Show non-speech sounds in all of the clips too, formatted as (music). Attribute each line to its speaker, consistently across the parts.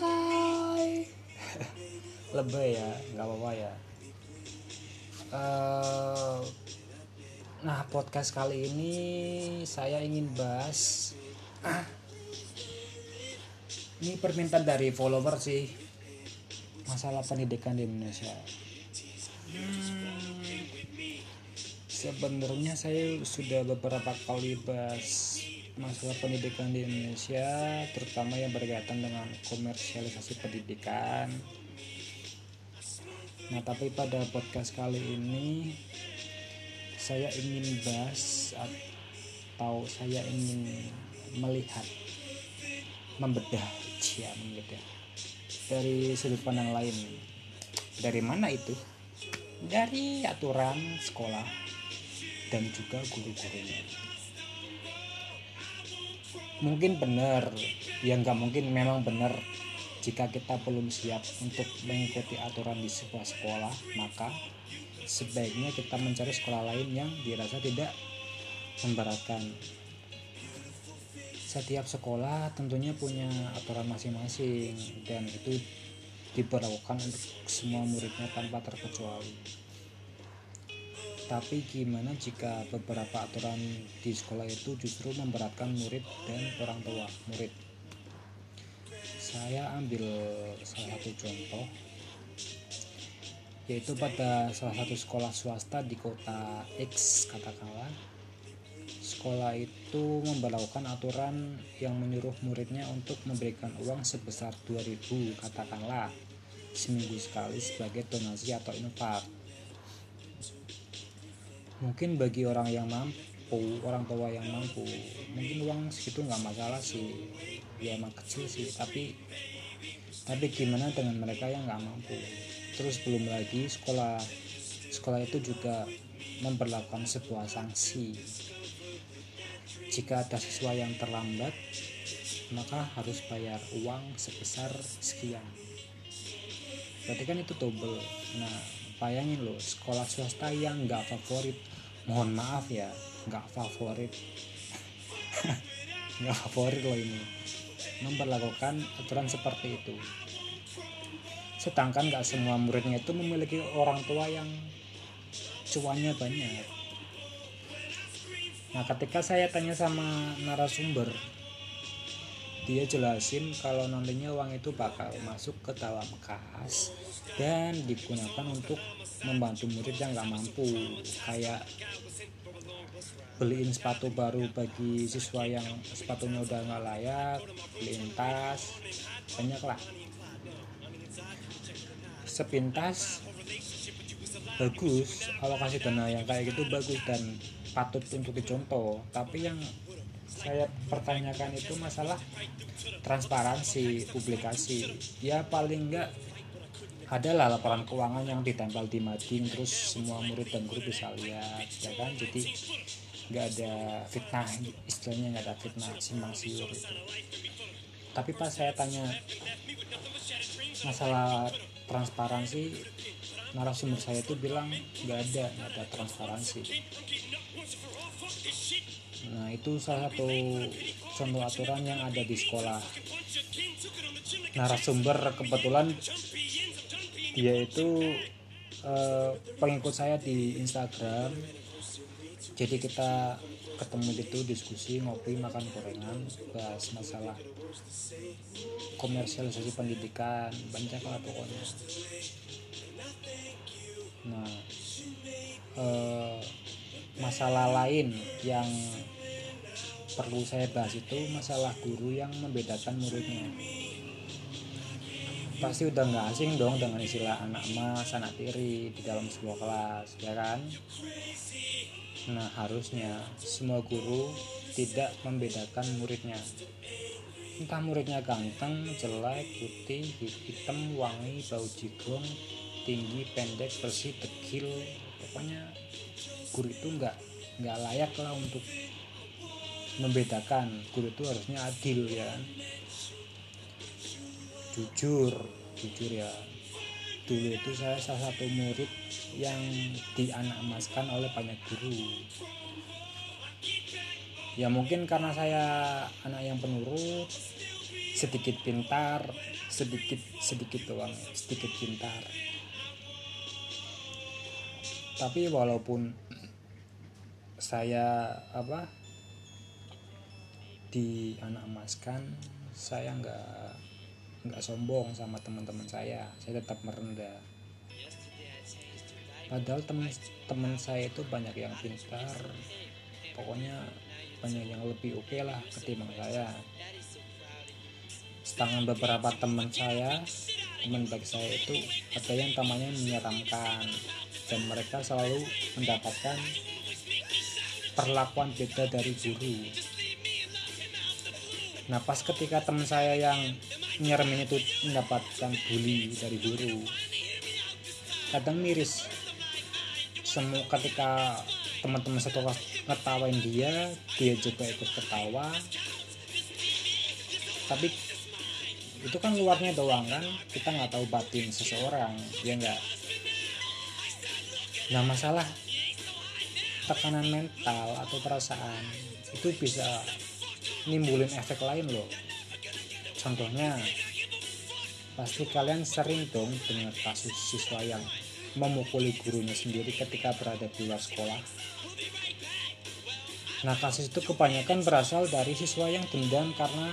Speaker 1: Hai. (laughs) Lebay ya nggak apa-apa ya. Eh, nah podcast kali ini saya ingin bahas ah, (clears throat) ini permintaan dari follower sih masalah pendidikan di Indonesia. Hmm, sebenarnya saya sudah beberapa kali bahas masalah pendidikan di Indonesia terutama yang berkaitan dengan komersialisasi pendidikan. Nah tapi pada podcast kali ini saya ingin bahas atau saya ingin melihat membedah ya membedah dari sudut pandang lain. Dari mana itu? Dari aturan sekolah dan juga guru-gurunya mungkin benar. Ya nggak mungkin memang benar. Jika kita belum siap untuk mengikuti aturan di sebuah sekolah maka sebaiknya kita mencari sekolah lain yang dirasa tidak memberatkan. Setiap sekolah tentunya punya aturan masing-masing dan itu diberlakukan untuk semua muridnya tanpa terkecuali tapi gimana jika beberapa aturan di sekolah itu justru memberatkan murid dan orang tua murid? Saya ambil salah satu contoh yaitu pada salah satu sekolah swasta di kota X katakanlah. Sekolah itu memberlakukan aturan yang menyuruh muridnya untuk memberikan uang sebesar 2000 katakanlah seminggu sekali sebagai donasi atau infak mungkin bagi orang yang mampu orang tua yang mampu mungkin uang segitu nggak masalah sih. Ya emang kecil sih tapi tapi gimana dengan mereka yang nggak mampu? Terus belum lagi sekolah sekolah itu juga memperlakukan sebuah sanksi. Jika ada siswa yang terlambat maka harus bayar uang sebesar sekian. Berarti kan itu double. Nah bayangin loh sekolah swasta yang nggak favorit mohon maaf ya nggak favorit. Nggak favorit loh ini. Memperlakukan aturan seperti itu. Sedangkan nggak semua muridnya itu memiliki orang tua yang cuannya banyak. Nah ketika saya tanya sama narasumber dia jelasin kalau nantinya uang itu bakal masuk ke dalam kas dan digunakan untuk membantu murid yang nggak mampu. Kayak beliin sepatu baru bagi siswa yang sepatunya udah nggak layak beliin tas banyak lah. Sepintas bagus. Alokasi dana yang kayak gitu bagus dan patut untuk dicontoh. Tapi yang saya pertanyakan itu masalah transparansi publikasi. Ya paling enggak adalah laporan keuangan yang ditempel di mading terus semua murid dan guru bisa lihat ya kan? Jadi nggak ada fitnah istilahnya nggak ada fitnah simpang siur itu tapi pas saya tanya masalah transparansi narasumber saya itu bilang nggak ada nggak ada transparansi. Nah itu salah satu contoh aturan yang ada di sekolah. Narasumber kebetulan dia itu eh, pengikut saya di Instagram. Jadi kita ketemu gitu diskusi ngopi makan gorengan bahas masalah komersialisasi pendidikan banyak lah pokoknya. Nah eh, masalah lain yang perlu saya bahas itu masalah guru yang membedakan muridnya. Pasti udah nggak asing dong dengan istilah anak mas anak tiri di dalam sebuah kelas ya kan? Nah harusnya semua guru tidak membedakan muridnya. Entah muridnya ganteng jelek putih hitam wangi bau jigong tinggi pendek bersih dekil pokoknya guru itu nggak nggak layak lah untuk membedakan guru itu harusnya adil ya. Jujur jujur ya. Dulu itu saya salah satu murid yang dianak emaskan oleh banyak guru. Ya mungkin karena saya anak yang penurut sedikit pintar sedikit sedikit doang sedikit pintar. Tapi walaupun saya apa di anak emaskan saya nggak nggak sombong sama teman-teman saya. Saya tetap merendah. Padahal teman-teman saya itu banyak yang pintar. Pokoknya banyak yang lebih oke okay lah ketimbang saya. Sedangkan beberapa teman saya teman baik saya itu ada yang tamanya menyeramkan. Dan mereka selalu mendapatkan perlakuan beda dari guru nah pas ketika teman saya yang nyeremin itu mendapatkan bully dari guru kadang miris. Semua ketika teman-teman satu kelas ngetawain dia dia juga ikut ketawa. Tapi itu kan luarnya doang kan kita nggak tahu batin seseorang ya enggak nah masalah tekanan mental atau perasaan itu bisa nimbulin efek lain loh. Contohnya pasti kalian sering dong dengar kasus siswa yang memukuli gurunya sendiri ketika berada di luar sekolah. Nah kasus itu kebanyakan berasal dari siswa yang dendam karena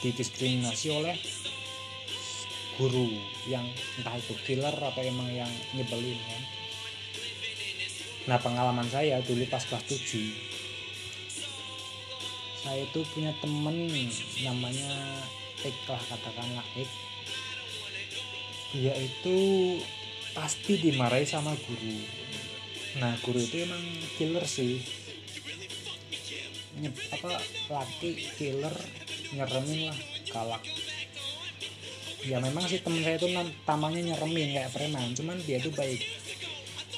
Speaker 1: didiskriminasi oleh guru yang entah itu killer atau emang yang nyebelin kan nah pengalaman saya dulu pas kelas 7 saya itu punya temen namanya Ek lah katakanlah Ek dia itu pasti dimarahi sama guru. Nah guru itu emang killer sih. Nyep, apa laki killer nyeremin lah galak. Ya memang sih temen saya itu tamangnya nyeremin kayak preman. Cuman dia tuh baik.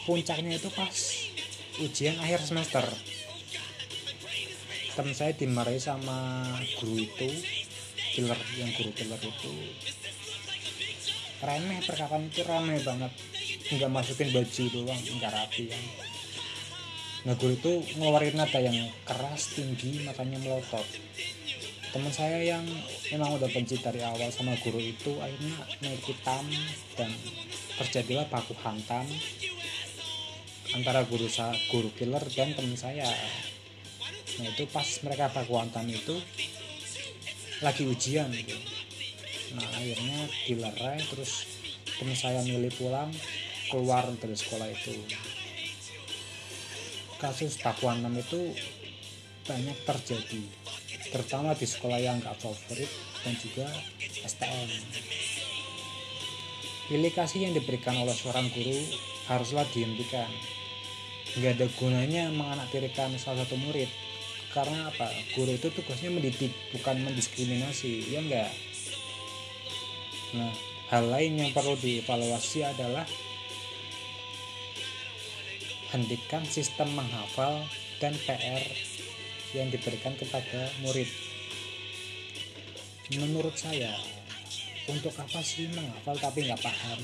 Speaker 1: Puncaknya itu pas ujian akhir semester temen saya dimarahi sama guru itu killer yang guru killer itu. Remeh perkataan itu remeh banget. Nggak masukin baju doang nggak rapi kan. Nah guru itu ngeluarin nada yang keras tinggi matanya melotot. Teman saya yang memang udah benci dari awal sama guru itu akhirnya naik hitam dan terjadilah baku hantam antara guru guru killer dan teman saya nah itu pas mereka baku hantam itu lagi ujian gitu. Nah akhirnya dilerai terus teman saya milih pulang keluar dari sekolah itu. Kasus baku hantam itu banyak terjadi terutama di sekolah yang gak favorit dan juga STM pilih kasih yang diberikan oleh seorang guru haruslah dihentikan. Nggak ada gunanya menganaktirikan salah satu murid karena apa? Guru itu tugasnya mendidik bukan mendiskriminasi ya enggak? Nah hal lain yang perlu dievaluasi adalah hentikan sistem menghafal dan PR yang diberikan kepada murid. Menurut saya untuk apa sih menghafal tapi nggak paham?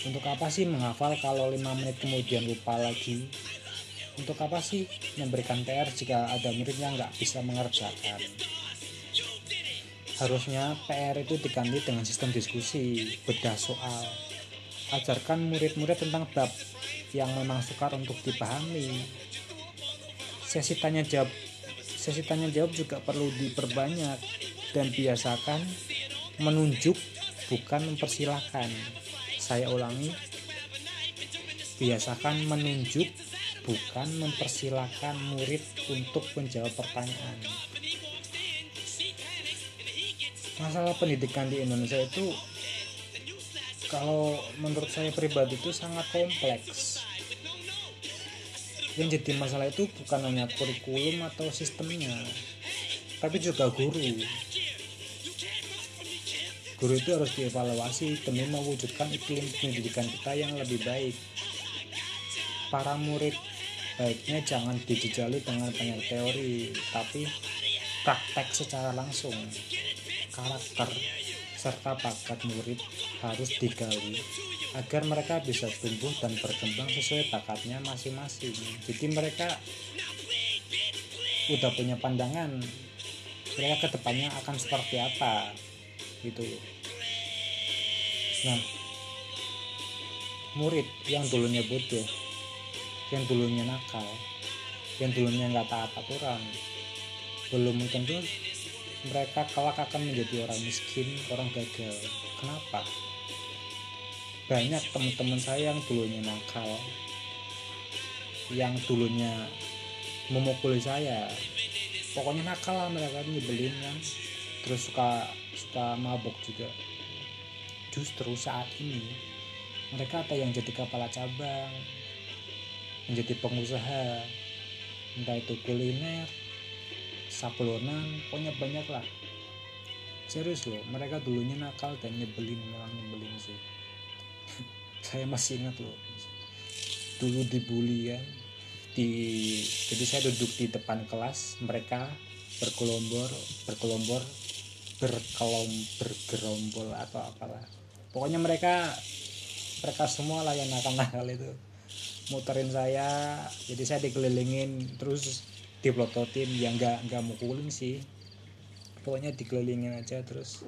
Speaker 1: Untuk apa sih menghafal kalau 5 menit kemudian lupa lagi untuk apa sih memberikan PR jika ada murid yang nggak bisa mengerjakan? Harusnya PR itu diganti dengan sistem diskusi bedah soal. Ajarkan murid-murid tentang bab yang memang sukar untuk dipahami. Sesi tanya jawab sesi tanya jawab juga perlu diperbanyak dan biasakan menunjuk bukan mempersilahkan. Saya ulangi biasakan menunjuk bukan mempersilahkan murid untuk menjawab pertanyaan. Masalah pendidikan di Indonesia itu kalau menurut saya pribadi itu sangat kompleks. Yang jadi masalah itu bukan hanya kurikulum atau sistemnya tapi juga guru. Guru itu harus dievaluasi demi mewujudkan iklim pendidikan kita yang lebih baik. Para murid baiknya jangan dijejali dengan banyak teori tapi praktek secara langsung. Karakter serta bakat murid harus digali agar mereka bisa tumbuh dan berkembang sesuai bakatnya masing-masing. Jadi mereka udah punya pandangan mereka ke depannya akan seperti apa gitu. Nah murid yang dulunya bodoh yang dulunya nakal yang dulunya nggak taat aturan belum tentu mereka kelak akan menjadi orang miskin orang gagal. Kenapa? Banyak teman-teman saya yang dulunya nakal yang dulunya memukuli saya. Pokoknya nakal lah mereka nyebelin kan. Terus suka suka mabok juga. Justru saat ini mereka ada yang jadi kepala cabang menjadi pengusaha. Entah itu kuliner saplonan pokoknya banyak lah. Serius loh mereka dulunya nakal dan nyebelin memang nyebelin sih. (laughs) Saya masih ingat loh. Dulu dibully kan di jadi saya duduk di depan kelas mereka berkelompok berkelompok berkelom bergerombol atau apalah. Pokoknya mereka mereka semua lah yang nakal-nakal itu muterin saya jadi saya dikelilingin terus diplototin yang nggak nggak mukulin sih. Pokoknya dikelilingin aja terus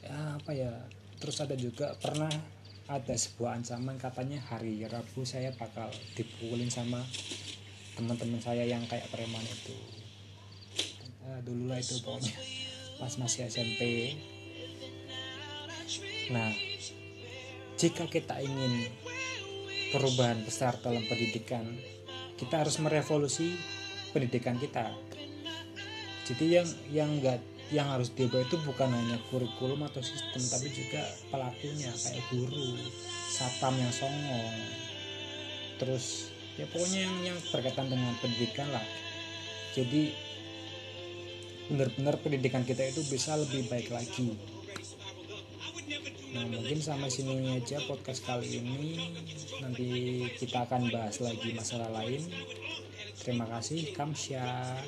Speaker 1: ya apa ya terus ada juga pernah ada sebuah ancaman katanya hari Rabu saya bakal dipukulin sama teman-teman saya yang kayak preman itu. Nah, dulu lah itu pokoknya pas masih SMP nah jika kita ingin perubahan besar dalam pendidikan. Kita harus merevolusi pendidikan kita. Jadi yang yang enggak yang harus diubah itu bukan hanya kurikulum atau sistem tapi juga pelakunya kayak guru satpam yang songong. Terus ya pokoknya yang yang berkaitan dengan pendidikan lah. Jadi benar-benar pendidikan kita itu bisa lebih baik lagi nah mungkin sampai sini aja podcast kali ini. Nanti kita akan bahas lagi masalah lain. Terima kasih kamsya